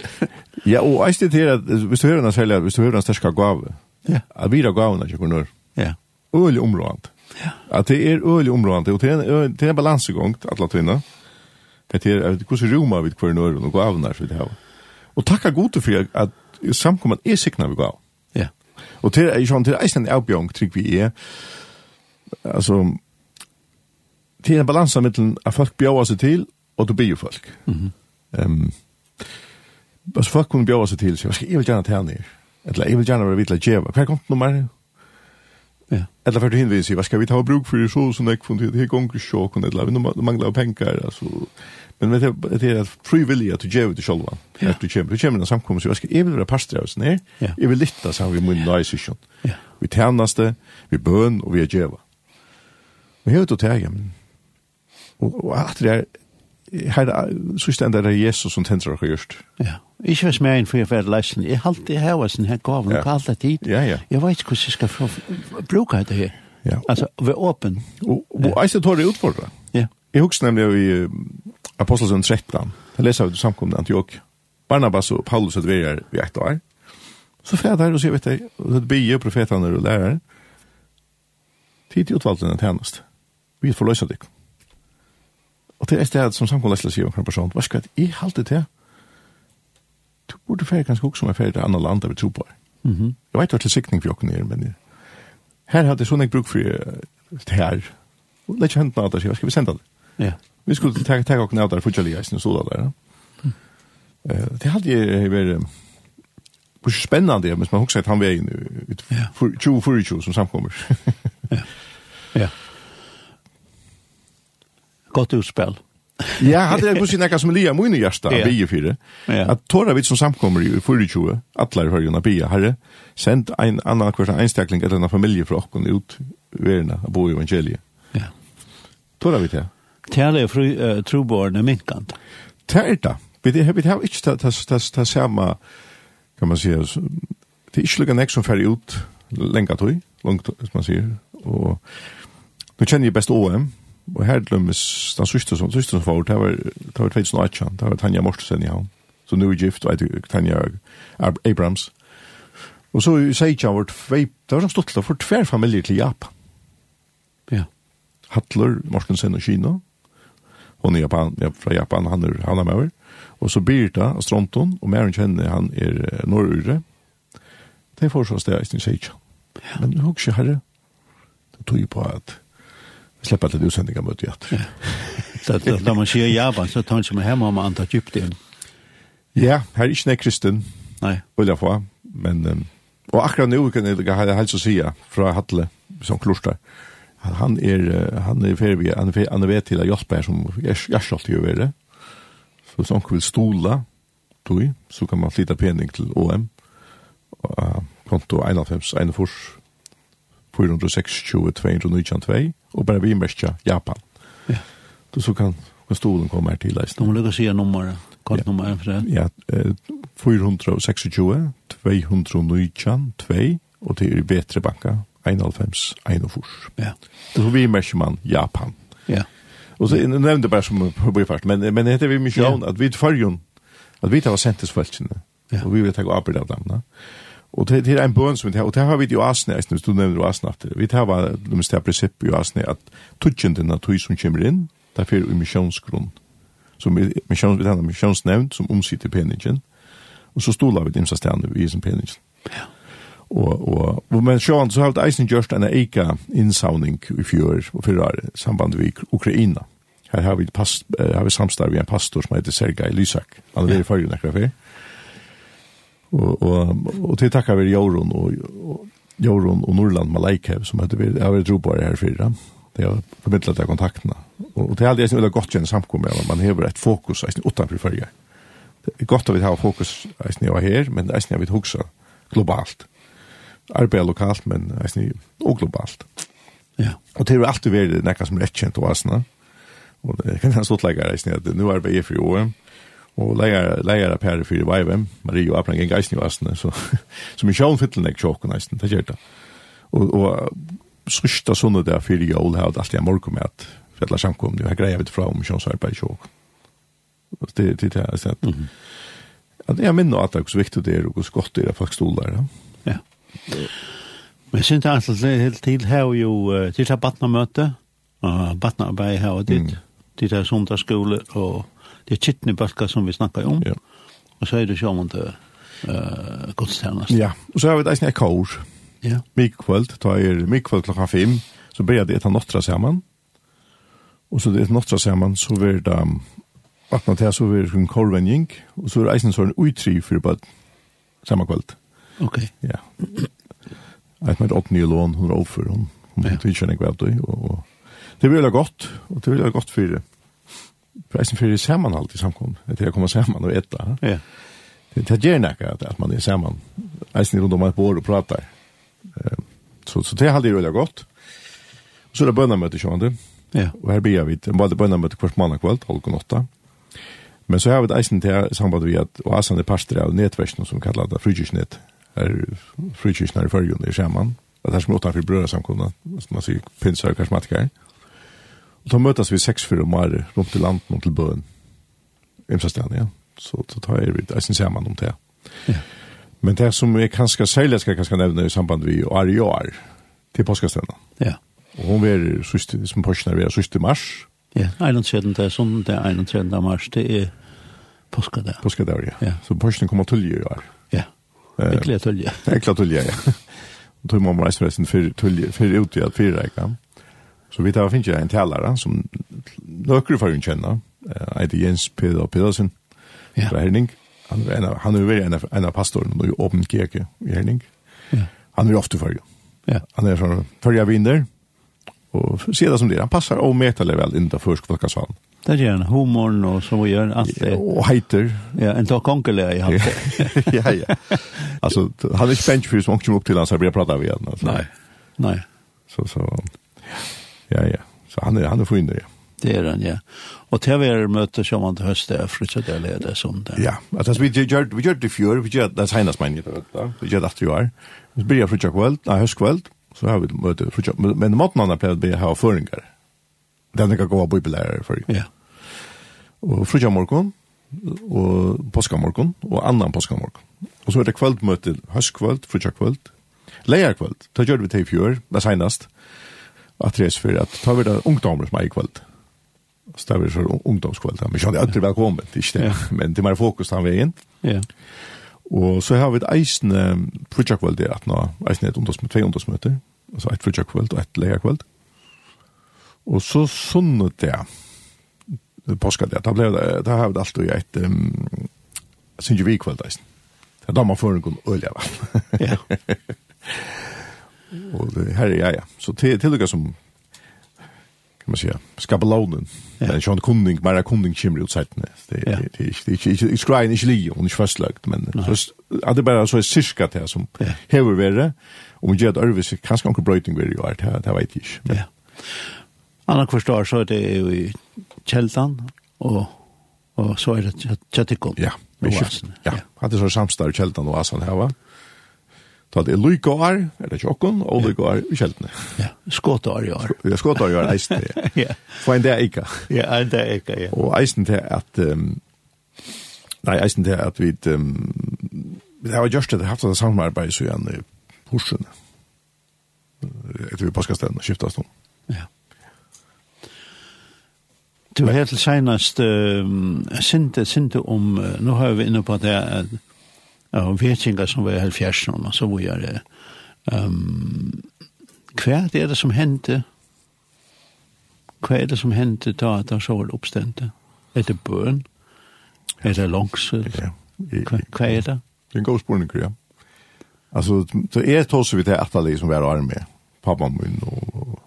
[SPEAKER 2] Ja, og jeg det at hvis du hører en særlig, hvis du hører en sterska gave,
[SPEAKER 1] Ja.
[SPEAKER 2] At vi da gavna ikke kunne.
[SPEAKER 1] Ja.
[SPEAKER 2] Øyelig områdant.
[SPEAKER 1] Ja.
[SPEAKER 2] At det er øyelig områdant, og det er, det er en balansegang til alle tvinna. Det er hvordan roma vi hver och og gavna så det här. Og takka gode for at samkommet er sikna vi gav.
[SPEAKER 1] Ja.
[SPEAKER 2] Og till er ju sånn, till er eisen avbjørn, trygg vi er, altså, till er en balanse at folk bjøver seg til, og du blir folk.
[SPEAKER 1] Mm
[SPEAKER 2] -hmm. um, altså, folk kunne bjøver seg til, så jeg vil gjerne ta ned. Eller jeg vil gjerne være vidtla djeva. Hver kom nummer?
[SPEAKER 1] Ja.
[SPEAKER 2] Eller for du hinvis i, hva skal vi ta bruk for så sånn ek funnet, det er gonger sjåk, eller vi manglar penger, altså. Men det er at frivillig at du djeva til
[SPEAKER 1] sjolvan,
[SPEAKER 2] at du kommer. Du kommer i samkommelse, hva skal jeg vil være pastor av
[SPEAKER 1] oss
[SPEAKER 2] ned, jeg vil lytta sammen vi munn nøy
[SPEAKER 1] sysjon.
[SPEAKER 2] Vi tjeneste, vi bøn, og vi er djeva. Vi hevet og tega, men og at det er, her, så stendt det Jesus som tenner dere gjørst.
[SPEAKER 1] Ja, ikke hvis mer enn for jeg var leisen. Jeg halte det her, sånn her gaven,
[SPEAKER 2] ja.
[SPEAKER 1] kalt det tid.
[SPEAKER 2] Ja, ja.
[SPEAKER 1] Jeg vet ikke hvordan jeg skal få, bruke det her.
[SPEAKER 2] Ja.
[SPEAKER 1] Altså, være åpen.
[SPEAKER 2] Og, og jeg ser tåret utfordret.
[SPEAKER 1] Ja.
[SPEAKER 2] Jeg husker nemlig i Apostelsund 13, da leser av samkomne Antioch. Barnabas og Paulus at vi er år. Så fæder der og sier, vet jeg, og det blir profetene og lærere. Tid til utvalgte den tjenest. Vi får løse det ikke. Og til et sted som samkommet lesla sier om hver person, hva skal jeg halte til? Du burde fære ganske også som er fære til andre land der vi tror på.
[SPEAKER 1] Mm -hmm.
[SPEAKER 2] Jeg vet hva til sikning for jokken men her hadde jeg sånn jeg bruk for det her. Og det er ikke kjent noe av det, hva skal vi sende det?
[SPEAKER 1] Ja.
[SPEAKER 2] Vi skulle ta ta og knæta for jali eisen og så der. Eh det hade ju varit på spännande men man husar att han var ju
[SPEAKER 1] ut
[SPEAKER 2] för 20 som samkommer.
[SPEAKER 1] Ja. Ja. Godt utspill.
[SPEAKER 2] ja, hade jag plutselig nekka som Lia Moine Gjersta,
[SPEAKER 1] yeah.
[SPEAKER 2] bie fire,
[SPEAKER 1] yeah.
[SPEAKER 2] Att tåra vi som samkommer i 24, atler alla høyren av bie, herre, send en annan kvart einstakling eller en familie fra okken ut verna av bo i evangeliet.
[SPEAKER 1] Ja.
[SPEAKER 2] Tåra vi til?
[SPEAKER 1] Tære fru, uh, troborene minkant.
[SPEAKER 2] Tære det. Vi har ikke det samma kan man säga, så, det är inte lika nek som ferdig ut länge tog, långt, som man säger. Och, nu känner jag bäst OM, Og her dømmes den sørste som, sørste som var, det var, det var 2018, det var Tanja Mortensen i havn. Så nu er gift, og Tanja Abrams. Og så sier jeg vårt vei, det var så stått for tver familier til Japan.
[SPEAKER 1] Ja.
[SPEAKER 2] Hattler, Mortensen og Kina. Hon er Japan, ja, fra Japan, han er, han er med over. Og så Birta og Stronton, og mer enn kjenner han er nordure. Det er fortsatt det jeg sier ikke. Men hun er ikke herre. Det tog jo på at Vi slipper alltid utsändningar mot hjärt. Ja.
[SPEAKER 1] Så att när man säger Japan så tar man sig hem om man antar Egypten.
[SPEAKER 2] Ja, her er ikke nek kristen.
[SPEAKER 1] Nej.
[SPEAKER 2] jeg få, men... Um, og akkurat nå kan jeg ha helst å si fra Hatle, som kloster. Han er, han er ferdig, han er, han er ved til å hjelpe her som gjerstolt i å være. Så hvis han vil stola, tog, så kan man flytta pening til OM. Uh, konto 91, 41, 426-292 og bare vi mestja Japan.
[SPEAKER 1] Ja.
[SPEAKER 2] Du så kan stolen komme her til leisen.
[SPEAKER 1] Nå må du si nummer, kortnummer ja. for det.
[SPEAKER 2] Ja, 426 219 2 og det er Betre Banka 91 41.
[SPEAKER 1] Ja.
[SPEAKER 2] Og så vi mestja man Japan.
[SPEAKER 1] Ja.
[SPEAKER 2] Och så jeg nevnte bare som på först men men heter vi mycket ja. att vi tar att vi tar sentesfältsen.
[SPEAKER 1] Ja.
[SPEAKER 2] Och vi vill ta upp det av dem, va? Og det, det er en bøn som vi tar, og det har vi i Asne, hvis du nevner Asne at vi tar var det mest her prinsippet i Asne, at tutsjenden av tog som kommer inn, det er fyrir i misjonsgrunn, som vi, misjons, vi tar misjonsnevnt, som omsitter peningen, og så stola vi dimsa stedene i som peningen.
[SPEAKER 1] Ja.
[SPEAKER 2] Og, og, og men sjåan, så har vi eisen gjørst en eika innsavning i fjør og fyrrar samband vi Ukraina. Her har vi, past, har vi samstarv vi en pastor som heter Sergei Lysak. Han er
[SPEAKER 1] ja.
[SPEAKER 2] i fyrir nekra fyrir. Och och och till tackar vi Joron och Joron och Norland Malaikev som hade vi har vært ropare här fyra. Det har förmedlat de Og, Och det hade jag så godt kjenne samkomma men man har ett fokus utanför följa. Det är gott att vi har fokus i jag här men det är vil hugsa globalt. Arbeid lokalt men är og globalt.
[SPEAKER 1] Ja.
[SPEAKER 2] Och det är alltid vært det näka som rätt kjent och asna. Og det kan jeg stått lägga i at Nu arbetar jeg för OM. Og leier leier per for Vive, Marie og Apran gikk eisen i vassene, så, (laughs) så mye sjån fytlen jeg tjåken eisen, det gjør det. Og, og sørsta sånne der for jól har alltid en morgen med at fedla samkom og her greia vi fra om sjånsarbeid tjåken. Det er det jeg har sett.
[SPEAKER 1] Ja,
[SPEAKER 2] det er minne at det er så viktig det er, og så godt det er faktisk stoler.
[SPEAKER 1] Ja. Men jeg synes altså, helt til her jo, til her badna møte, og batna-arbeid her og dit, til her sundagsskole og det er kittne balkar som vi snakkar om.
[SPEAKER 2] Ja.
[SPEAKER 1] Og så er det sjåmande uh, godstjernast.
[SPEAKER 2] Ja, og så har vi det eisen er.
[SPEAKER 1] Ja.
[SPEAKER 2] Mikvöld, ta er mikvöld klokka fem, så blir det etter nottra saman. Og så det etter nottra saman, så blir det vatna til, så blir det en kårvenjing, og så er det eisen sånn utri for bare samme kvöld.
[SPEAKER 1] Ok.
[SPEAKER 2] Ja. Jeg med 8 nye lån, hun er overfor, hun, hun
[SPEAKER 1] ja.
[SPEAKER 2] tilkjenner ikke hva det, og, og det blir veldig godt, og det blir veldig godt for det Preisen för det samman alltid samkom. Att det kommer samman och äta.
[SPEAKER 1] Ja.
[SPEAKER 2] Det tar gärna att att man är samman. Alltså runt om ett bord och pratar. Så så det hade ju det gott. Och så det bönna möte sjönde.
[SPEAKER 1] Ja.
[SPEAKER 2] Och här blir vi bara det bönna möte kvart måndag kväll 12:08. Men så har vi det eisen till samband vi att Oasan asan det pastor av nätversen som kallar det frukostnät. Är frukostnär i förgrund i samman. Det här som åtta för bröder som som man säger pinsar karismatiker. Mm Og da møtes vi seks fyrer om året rundt i landet og til bøen. Imsastan, ja. Så, så tar jeg vidt, jeg synes jeg om det.
[SPEAKER 1] Ja.
[SPEAKER 2] Men det som jeg kanskje særlig skal kanskje nevne i samband med Ariar til påskastene.
[SPEAKER 1] Ja.
[SPEAKER 2] Og hun er syste, som påskene er syste mars.
[SPEAKER 1] Ja, 31. det er sånn, det er 31. mars, det er påskadag.
[SPEAKER 2] Påskadag, ja.
[SPEAKER 1] ja.
[SPEAKER 2] Så påskene kommer til i år.
[SPEAKER 1] Ja, ekkelig
[SPEAKER 2] til i. Ekkelig til ja. Og tog man reisforresten for ut i at fire, ikke? Ja. Så vi tar finnes jeg en talare som nøkker for hun kjenner, Eide Jens Peder Pedersen
[SPEAKER 1] ja.
[SPEAKER 2] fra Herning. Han er en av, han er jo en av, en av pastoren i Åpen kirke i Herning.
[SPEAKER 1] Ja.
[SPEAKER 2] Han er jo ofte for
[SPEAKER 1] Ja.
[SPEAKER 2] Han er sånn førja vinner, og sier det som det er. Han passer og meter vel inn til førskoleklassvalen.
[SPEAKER 1] Det gjør han, humoren og så gjør han alt det.
[SPEAKER 2] Og heiter.
[SPEAKER 1] Ja, en tar konkele i han.
[SPEAKER 2] ja, ja. Altså, han er ikke benchfyr som kommer opp til han, så jeg blir pratet av igjen. Altså.
[SPEAKER 1] Nei, nei.
[SPEAKER 2] Så, så. Ja. Ja, ja. Så han är han är fin där. Ja.
[SPEAKER 1] Det är han, ja. Och vi er møte som man höst er för att det leder sånn det.
[SPEAKER 2] Ja, Alltså vi gör vi gör det fjör, vi gör det senast men ju då. Vi gör det att ju. Vi börjar för jag kväll, nej höst. Så har vi möte för men maten har planerat att ha föringar. Den kan gå på bibelär för.
[SPEAKER 1] Ja.
[SPEAKER 2] Och för morgon och påskamorgon och annan påskamorgon. Och så er det kveldmøte, høstkveld, för jag det Lejarkväll. Gör vi det i fjør, det senast att det är för att ta vidare ungdomar som är ikväll. Så det är så ungdomskväll. Men jag hade alltid välkommen, inte det. Men det är mer fokus den vägen.
[SPEAKER 1] Ja.
[SPEAKER 2] Og så har vi et eisen frutjakveld der at nå, eisen er et ungdomsmøte, tvei ungdomsmøter, altså et frutjakveld og et leierkveld. Og så sunnet det, påska det, da, blev, det, da har vi det alltid et um, syngevikveld eisen. Det er da man får en god øl,
[SPEAKER 1] ja.
[SPEAKER 2] Og det her er jeg, ja. Så til, til dere som kan man säga, skabelånen.
[SPEAKER 1] Ja.
[SPEAKER 2] Det är ju en kunding, bara kunding kommer ut sidan. Det är inte, det är inte skrejen, inte li, hon är fastlagt, men så är det bara så är cirka det som
[SPEAKER 1] ja.
[SPEAKER 2] hever värre, och man gör det örvis, kanske inte bröjting värre gör det, det vet jag inte.
[SPEAKER 1] Ja. Anna kvarstår så är det ju i Kjeltan, och, och så är det kjattikom.
[SPEAKER 2] Ja,
[SPEAKER 1] ja.
[SPEAKER 2] Ja, det är så samstar i kältan och asan här va? Ja. Ta det lykar, er det tjokken, og lykar i kjeltene.
[SPEAKER 1] Ja, skåtar i år.
[SPEAKER 2] Ja, skåtar i år eisen det.
[SPEAKER 1] Ja.
[SPEAKER 2] For en det er ikke.
[SPEAKER 1] Ja, en det er ikke, ja.
[SPEAKER 2] Og eisen til at, um, nei, eisen til at vi, um, det har gjørst det, haft det samarbeid så igjen i Horsen. Etter vi påskastene, skiftet oss
[SPEAKER 1] Ja. Du har helt senast, uh, sinte, sinte om, uh, nå har vi inne på det, at, uh, og vetsingar som var i halvfjersen og så var jeg det. Um, hva er det som hendte? Hva er det som hendte da at han så var oppstendte? Er det bøn? Er det langsel?
[SPEAKER 2] Ja.
[SPEAKER 1] Hva er det?
[SPEAKER 2] Det er en god spørning, ja. Altså, så er tås vi til etterlig som var arme, pappa min og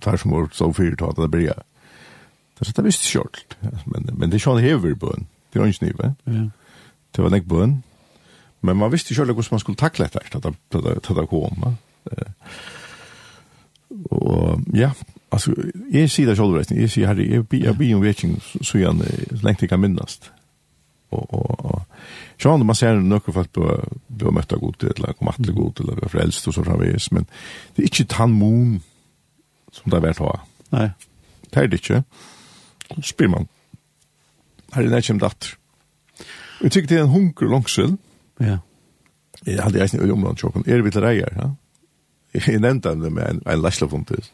[SPEAKER 2] tar som vårt så fyrt til at det blir det er det visst kjørt men, men det er sånn hever bøn det er ikke
[SPEAKER 1] nye
[SPEAKER 2] det var nek bøn Men man visste ikke hvordan man skulle takle etter til det, til det kom. Og ja, altså, jeg sier det selv, jeg sier herre, jeg, jeg blir en vekking så igjen så lenge jeg kan minnes. Og, og, og, sånn, man ser noen folk på, på møtta god eller kom atle god, eller være frelst og så framvis, men det er ikke tannmon som det er vært å ha.
[SPEAKER 1] Nei.
[SPEAKER 2] Det er det ikke. Spyr man. Her er det ikke om datter. Jeg tykker det er en hunker langsel, mm
[SPEAKER 1] Ja.
[SPEAKER 2] Jeg hadde eisen i omland tjokken, er vi til reier, ja? Jeg nevnte han det med en, en læslefontis.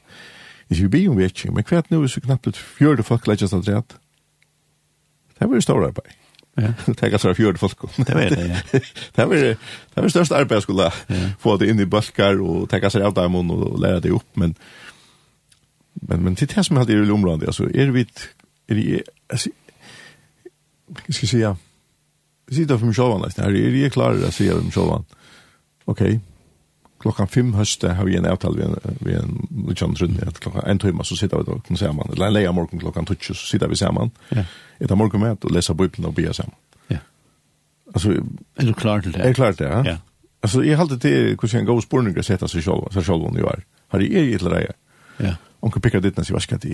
[SPEAKER 2] Ikke vi blir om vi ikke, men hvert nå er så knappt ut fjørde folk leggjas av dreat. Det var jo stor arbeid.
[SPEAKER 1] Ja. (laughs)
[SPEAKER 2] Det er fjørde folk.
[SPEAKER 1] Det var det, ja. (laughs)
[SPEAKER 2] det var det, var største arbeid jeg skulle
[SPEAKER 1] ja.
[SPEAKER 2] få det inn i balkar og tenka seg av dem og lære det opp, men men men det här som hadde i området er vi, er vi altså, hva skal jeg si, ja, säga sitter för mig själv nästan. er er det klart att säga mig själv. Okej. Okay. Klokkan 5 høste har vi en avtal vi en vi en luchandr at klockan en timme så sitter vi då kan säga man. Eller leia morgon klokkan 12 så sitter vi samman.
[SPEAKER 1] Ja.
[SPEAKER 2] Ett morgon med og läsa bibeln og bia samman.
[SPEAKER 1] Ja.
[SPEAKER 2] Altså
[SPEAKER 1] er du klar til det?
[SPEAKER 2] Er klar til det, ja.
[SPEAKER 1] Ja.
[SPEAKER 2] Alltså jag har alltid det hur ska en god spårning att sätta sig själv så själv hon gör. Har det är ju ett läge.
[SPEAKER 1] Ja
[SPEAKER 2] onkel pickar dit när jag ska det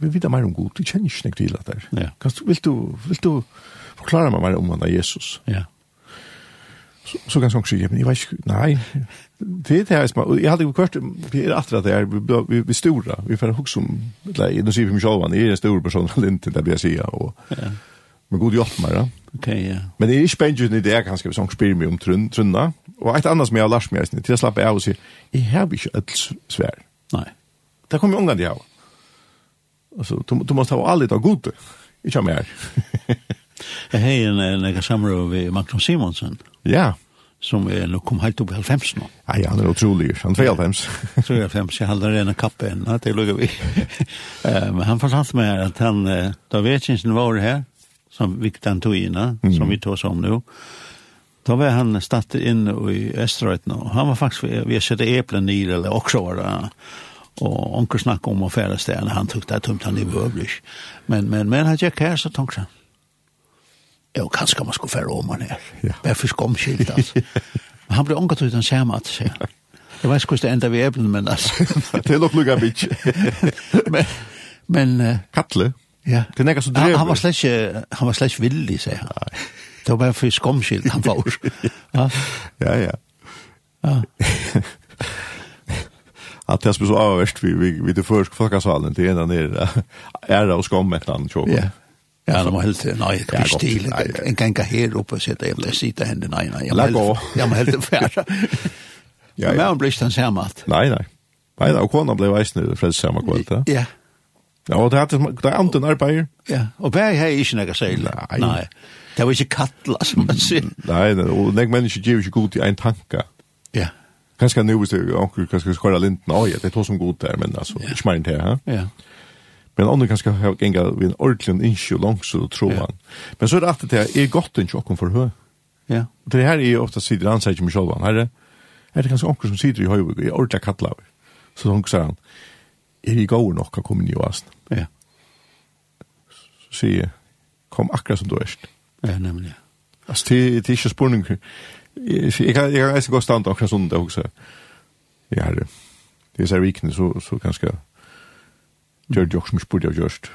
[SPEAKER 2] vi vidare mer om god det känner inte till att där.
[SPEAKER 1] Ja.
[SPEAKER 2] Kan du vill du vill du förklara mig mer om vad Jesus?
[SPEAKER 1] Ja.
[SPEAKER 2] Så så ganska också men jag vet nej. Det är det som jag hade kört vi är efter att det är vi vi stora vi får hooks om, eller då ser vi mig själva det är en stor person eller inte det vi ser och
[SPEAKER 1] Ja.
[SPEAKER 2] Men god hjälp mig då.
[SPEAKER 1] Okej, ja.
[SPEAKER 2] Men det är spännande det är ganska sån spel med om trunna och ett annat som jag har lärt mig till att slappa av och säga i har vi inte alls svär.
[SPEAKER 1] Nej.
[SPEAKER 2] Det kommer ungarna det ha. Alltså, du, du måste ha allt av god. Ikke kör med
[SPEAKER 1] här. Jag har en, en, en samråd ved Magnus Simonsen.
[SPEAKER 2] Ja.
[SPEAKER 1] Som er nå kom helt opp i halvfems nå.
[SPEAKER 2] Ja, han er utrolig. Han är halvfems.
[SPEAKER 1] Tror jag halvfems. Jag hade rena kappe än. Det lukker vi. (laughs) Men han fortalte mig at han, då vet inte var her, som Viktor Antoina, mm. som vi tog oss om nå, Da var han statt inn i Østerøyten, og han var faktisk vi å sette eplen i, eller også var det, og onker snakket om å fære stedene, han tok det tomt han i behøvelig. Men, men, men han gikk her, så tenkte han, jo, kanskje man skulle fære om (laughs) han her.
[SPEAKER 2] Ja.
[SPEAKER 1] Bare for skomskilt, altså. han ble onket ut han samme, altså. Jeg vet ikke hvordan det enda vi eplen, men altså. (laughs)
[SPEAKER 2] det er nok lukket bitch. (laughs)
[SPEAKER 1] men, men... Uh,
[SPEAKER 2] Kattle?
[SPEAKER 1] Ja.
[SPEAKER 2] Det er nekka så drever.
[SPEAKER 1] Han var slett ikke, han var slett ikke villig, sier han. Nei. Det var bare for skomskilt han var. (laughs) ja,
[SPEAKER 2] ja. ja.
[SPEAKER 1] ja. (laughs)
[SPEAKER 2] Att det är så avvärst vi vi vi det först folkasalen till ena ner är det och skommet han tjock.
[SPEAKER 1] Ja. Ja, det var helt nej, det
[SPEAKER 2] är
[SPEAKER 1] stil. En kan gå här uppe och sätta jävla sitta hände nej nej. Jag må jag må helt färsa. (laughs)
[SPEAKER 2] Ja,
[SPEAKER 1] men han blev stan sammat.
[SPEAKER 2] Nej, nej. Nej, då kom blev väl snö för samma kväll. Ja.
[SPEAKER 1] Ja,
[SPEAKER 2] och det hade det anten arbete.
[SPEAKER 1] Ja, och bär här är ju inte
[SPEAKER 2] några
[SPEAKER 1] Nej. Det var ikke kattla, som man sier.
[SPEAKER 2] Nei, nei, og nek mennesker gjør ikke god i en tanka.
[SPEAKER 1] Ja.
[SPEAKER 2] Kanskje nu, hvis det er onker, kanskje skåra linten, oi, det er to som god der, men altså, ikke mer enn det, ha?
[SPEAKER 1] Ja.
[SPEAKER 2] Men andre kanskje har genga vi en ordentlig innsjø langs og tro han. Men så er det alltid det, er godt ikke okken for høy?
[SPEAKER 1] Ja.
[SPEAKER 2] Det her er ofta sider han sier ikke med sjolvan, her er det kanskje onker som sider i høy, i ordentlig kattla, så han sier han, er i gåur nok å komme inn i oasen?
[SPEAKER 1] Ja.
[SPEAKER 2] Så sier kom akkurat som du erst.
[SPEAKER 1] Ja, nemlig.
[SPEAKER 2] Altså, det, det er ikke spurning. Jeg kan, jeg kan ikke gå stand akkurat sånn det også. Ja, det Det er så vikende, så, så kanskje gjør det jo som spurte jeg gjørst.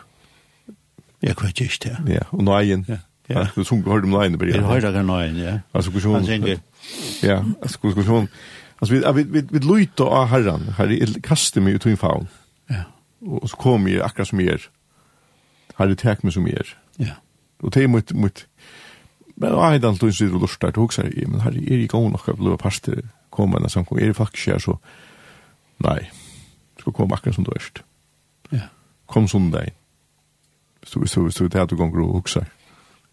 [SPEAKER 1] Jeg kan ikke det.
[SPEAKER 2] Ja, og nøyen.
[SPEAKER 1] Ja.
[SPEAKER 2] Ja. Du sung hörde om nøyen.
[SPEAKER 1] Jeg hørte ikke nøyen, ja.
[SPEAKER 2] Altså, hvordan...
[SPEAKER 1] Han synger.
[SPEAKER 2] Ja, altså, hvordan... Altså, vi vi vi, vi lutar av herren. Herre jeg kaster meg ut i faun.
[SPEAKER 1] Ja.
[SPEAKER 2] Og så kommer jeg akkurat som jeg er. Herre tek meg som jeg er.
[SPEAKER 1] Ja.
[SPEAKER 2] Og det er mot, mot, men jeg hadde alltid sier og lustar til hoksa, men her er ikke god nok av blå parster til kommende samkom, er det faktisk her så, nei, du skal komme akkurat som du erst.
[SPEAKER 1] Ja.
[SPEAKER 2] Kom sundag, hvis du, hvis du, hvis du, det hvis du, hvis du,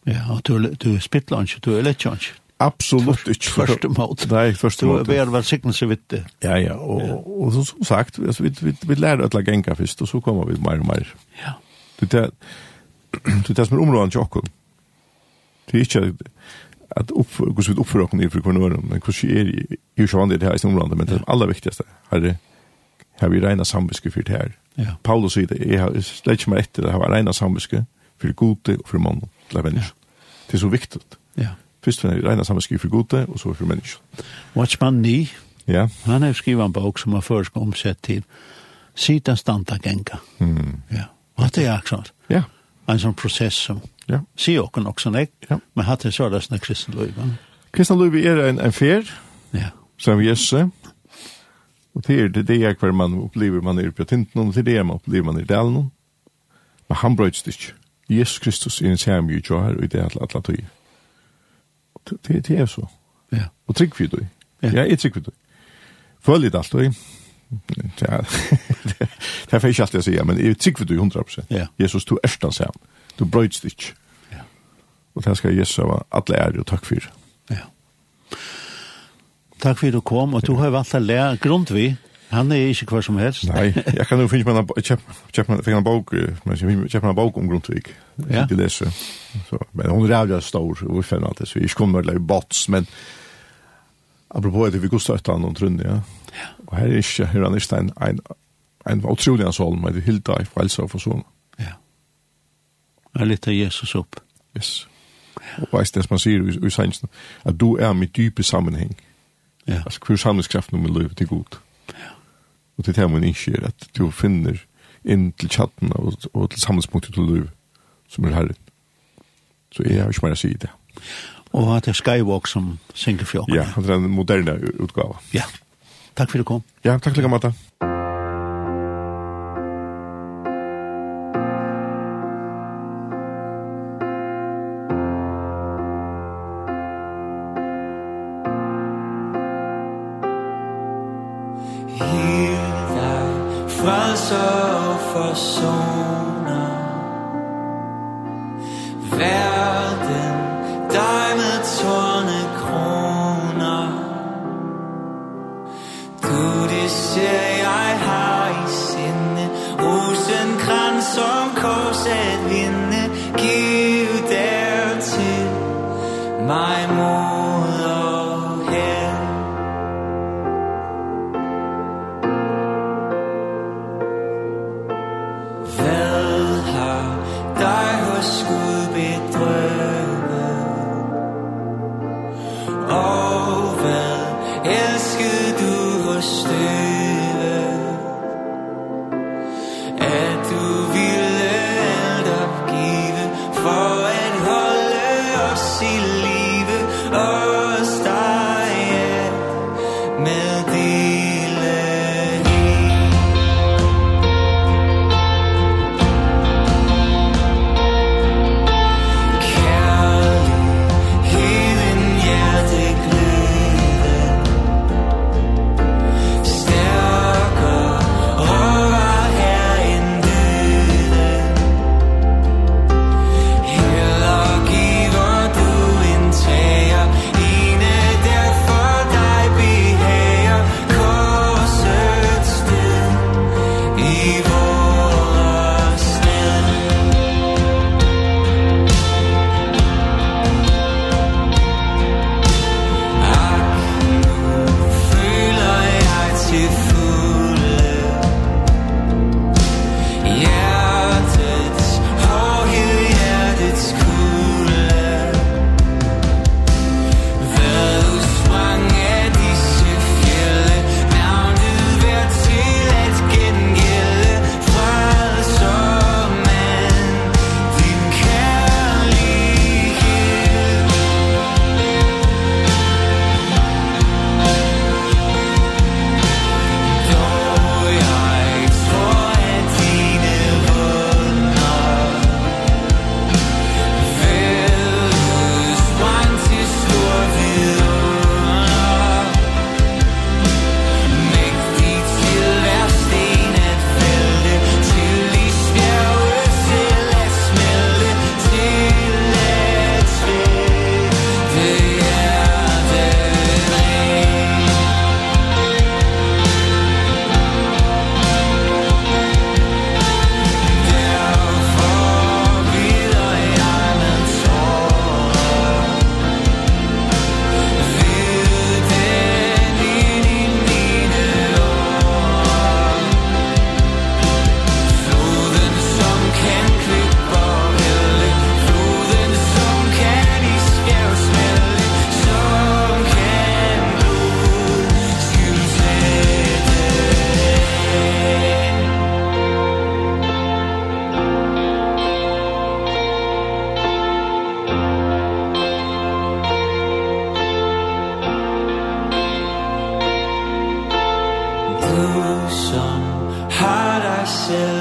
[SPEAKER 1] Ja, og du, du er spittler ikke, du er lett ikke.
[SPEAKER 2] Absolutt ikke.
[SPEAKER 1] Første måte.
[SPEAKER 2] Nei, første måte.
[SPEAKER 1] Du er vel sikkelse vidt det.
[SPEAKER 2] Ja, ja, og, og, og som sagt, altså, vi, vi, vi lærer å genga først, og så kommer vi mer og mer.
[SPEAKER 1] Ja.
[SPEAKER 2] Det, det, er det som er områden til okkur. Det er ikke at hvordan vi oppfører okkur i frekvenøren, men hvordan er jo ikke vanlig det her i områden, men det er aller viktigste her er har vi reina samviske for det her.
[SPEAKER 1] Ja.
[SPEAKER 2] Paulus sier det, jeg har slett ikke meg etter det, jeg har reina samviske for gode og for mann til mennesker. Det er så viktig.
[SPEAKER 1] Ja.
[SPEAKER 2] Først har jeg reina samviske for gode og så for mennesker.
[SPEAKER 1] Watchman Ni,
[SPEAKER 2] ja.
[SPEAKER 1] han har skrivet en bok som har først omsett til Sita stanta Genga.
[SPEAKER 2] Mm.
[SPEAKER 1] Ja. Og det er akkurat.
[SPEAKER 2] Ja
[SPEAKER 1] en sånn prosess som
[SPEAKER 2] ja.
[SPEAKER 1] sier åkken også nek,
[SPEAKER 2] ja.
[SPEAKER 1] men hatt det så er det sånn kristen løyve.
[SPEAKER 2] Kristen løyve er en, en fer,
[SPEAKER 1] ja.
[SPEAKER 2] som Jesu, og det er det er hver man opplever man er på tinten, og det er det man opplever man er i delen, men han brøyts det ikke. Jesus Kristus er en samme jo jo her, og det er alle, alle tøy. Det, det er så.
[SPEAKER 1] Ja.
[SPEAKER 2] Og trygg for det.
[SPEAKER 1] Ja,
[SPEAKER 2] jeg er trygg for det. Følg litt alt, og Ja, (laughs) Det får ikke alltid säga, men jag for du 100%.
[SPEAKER 1] Ja.
[SPEAKER 2] Jesus, du er stans här. Du brøyds det ikke.
[SPEAKER 1] Ja.
[SPEAKER 2] Og det skal Jesus ha alle är och takk för.
[SPEAKER 1] Ja. Takk for du kom, og du har valgt å lære grund vi. Han er ikke hva som helst.
[SPEAKER 2] Nei, jeg kan jo finne meg en bok, men jag meg en bok om Grundtvig.
[SPEAKER 1] Ja.
[SPEAKER 2] Det läser. Så, men hun er jävla stor og vi finner alltid, så vi kommer til å lage bots, men apropos det vi går stötta honom trunde, ja. ja. Og her er ikke, här är ikke en, en en utrolig hans håll med det hilda i frelse og forsona.
[SPEAKER 1] Ja. Jeg lytter Jesus opp.
[SPEAKER 2] Yes. Og veist det som han sier i, i sannsyn, at du er med dype sammenheng.
[SPEAKER 1] Ja.
[SPEAKER 2] Altså hver sannhetskraften om min liv til god.
[SPEAKER 1] Ja.
[SPEAKER 2] Og til det man innskjer at du finner inn til chatten og, og til samlingspunktet til liv, som er herren. Så jeg har ikke mer å si det.
[SPEAKER 1] Og at det er Skywalk som synger for
[SPEAKER 2] Ja, det er en moderne utgave.
[SPEAKER 1] Ja. Takk for at du kom.
[SPEAKER 2] Ja, takk
[SPEAKER 4] for at du kom, persona. Verden dig med tårne kroner Du det ser jeg har i sinde Rosen som korset vinne Giv dertil mig mor myself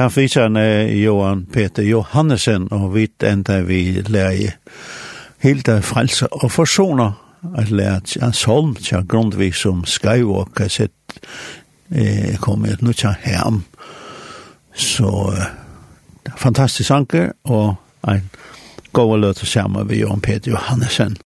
[SPEAKER 4] han fiskar Johan Peter Johannesen, og vi enda vi lär helt af frelser og forsoner, at lære Jans Holm, tja grundvis som Skywalker, sæt eh, kom et nu tja herm. Så eh, fantastisk anker, och en god løte sammen med Johan Peter Johannesen.